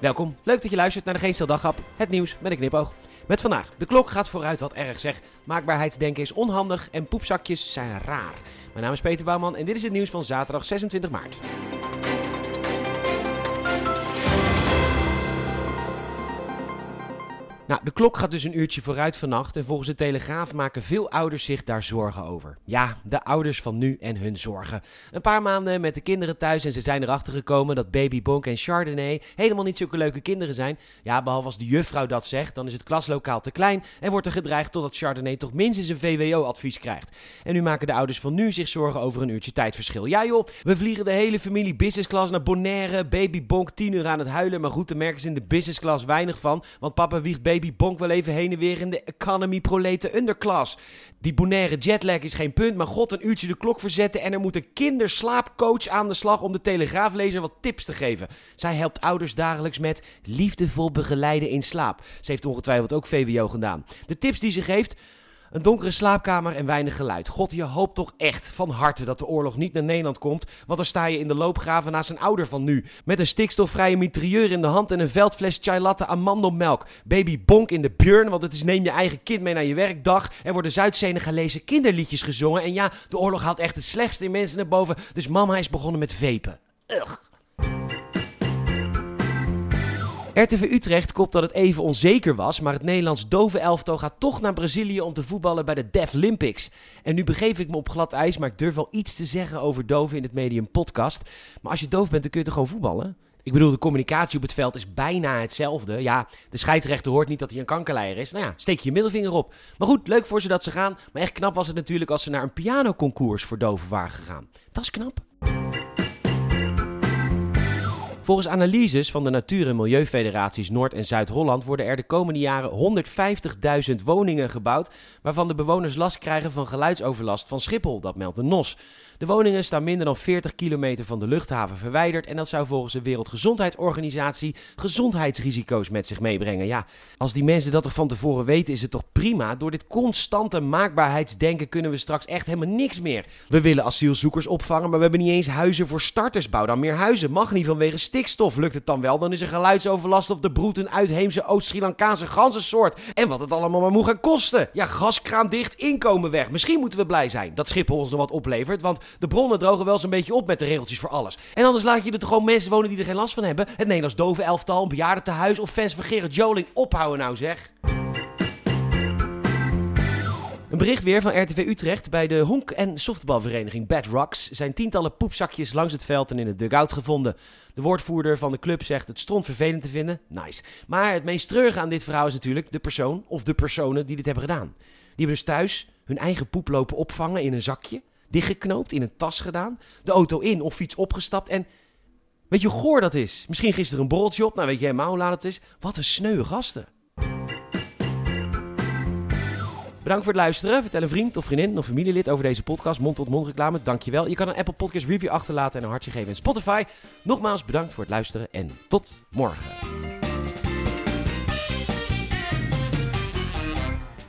Welkom, leuk dat je luistert naar de Geen Daghap, het nieuws met een knipoog. Met vandaag, de klok gaat vooruit wat erg zeg. Maakbaarheidsdenken is onhandig en poepzakjes zijn raar. Mijn naam is Peter Bouwman en dit is het nieuws van zaterdag 26 maart. Nou, de klok gaat dus een uurtje vooruit vannacht en volgens de Telegraaf maken veel ouders zich daar zorgen over. Ja, de ouders van nu en hun zorgen. Een paar maanden met de kinderen thuis en ze zijn erachter gekomen dat Baby Bonk en Chardonnay helemaal niet zulke leuke kinderen zijn. Ja, behalve als de juffrouw dat zegt, dan is het klaslokaal te klein en wordt er gedreigd totdat Chardonnay toch minstens een VWO-advies krijgt. En nu maken de ouders van nu zich zorgen over een uurtje tijdverschil. Ja joh, we vliegen de hele familie business class naar Bonaire, Baby Bonk 10 uur aan het huilen, maar goed, daar merken ze in de business class weinig van, want papa wiegt Baby Baby bonk wel even heen en weer in de economy proleten underclass. Die bonaire jetlag is geen punt, maar god een uurtje de klok verzetten en er moet een kinderslaapcoach aan de slag om de telegraaflezer wat tips te geven. Zij helpt ouders dagelijks met liefdevol begeleiden in slaap. Ze heeft ongetwijfeld ook VWO gedaan. De tips die ze geeft... Een donkere slaapkamer en weinig geluid. God, je hoopt toch echt van harte dat de oorlog niet naar Nederland komt. Want dan sta je in de loopgraven naast een ouder van nu. Met een stikstofvrije mitrailleur in de hand en een veldfles chai latte amandelmelk. Baby bonk in de burn, want het is neem je eigen kind mee naar je werkdag. Er worden Zuid-Senegalese kinderliedjes gezongen. En ja, de oorlog haalt echt het slechtste in mensen naar boven. Dus mama is begonnen met vepen. Ugh. RTV Utrecht kopt dat het even onzeker was, maar het Nederlands dove elftal gaat toch naar Brazilië om te voetballen bij de Deaf Olympics. En nu begeef ik me op glad ijs, maar ik durf wel iets te zeggen over doven in het medium podcast. Maar als je doof bent, dan kun je toch gewoon voetballen? Ik bedoel, de communicatie op het veld is bijna hetzelfde. Ja, de scheidsrechter hoort niet dat hij een kankerleier is. Nou ja, steek je middelvinger op. Maar goed, leuk voor ze dat ze gaan. Maar echt knap was het natuurlijk als ze naar een pianoconcours voor doven waren gegaan. Dat is knap. Volgens analyses van de Natuur- en Milieufederaties Noord- en Zuid-Holland worden er de komende jaren 150.000 woningen gebouwd, waarvan de bewoners last krijgen van geluidsoverlast van Schiphol, dat meldt de NOS. De woningen staan minder dan 40 kilometer van de luchthaven verwijderd en dat zou volgens de Wereldgezondheidsorganisatie gezondheidsrisico's met zich meebrengen. Ja, als die mensen dat toch van tevoren weten, is het toch prima? Door dit constante maakbaarheidsdenken kunnen we straks echt helemaal niks meer. We willen asielzoekers opvangen, maar we hebben niet eens huizen voor starters. Bouw dan meer huizen. Mag niet vanwege stikstof. Lukt het dan wel, dan is er geluidsoverlast of de broed een uitheemse Oost-Sri Lankaanse ganzensoort. En wat het allemaal maar moet gaan kosten. Ja, gaskraan dicht, inkomen weg. Misschien moeten we blij zijn dat Schiphol ons nog wat oplevert, want de bronnen drogen wel zo'n beetje op met de regeltjes voor alles. En anders laat je er toch gewoon mensen wonen die er geen last van hebben. Het Nederlands dove elftal, een bejaardentehuis of fans van Gerard Joling. Ophouden nou zeg. Een bericht weer van RTV Utrecht. Bij de honk- en softbalvereniging Bad Rocks zijn tientallen poepzakjes langs het veld en in het dugout gevonden. De woordvoerder van de club zegt het stront vervelend te vinden. Nice. Maar het meest treurige aan dit verhaal is natuurlijk de persoon of de personen die dit hebben gedaan. Die hebben dus thuis hun eigen poep lopen opvangen in een zakje dichtgeknoopt, in een tas gedaan, de auto in of fiets opgestapt en... Weet je hoe goor dat is? Misschien gisteren een borreltje op, nou weet je helemaal hoe laat het is. Wat een sneuwe gasten. Bedankt voor het luisteren. Vertel een vriend of vriendin of familielid over deze podcast. Mond-tot-mond reclame, dankjewel. Je kan een Apple Podcast review achterlaten en een hartje geven in Spotify. Nogmaals bedankt voor het luisteren en tot morgen.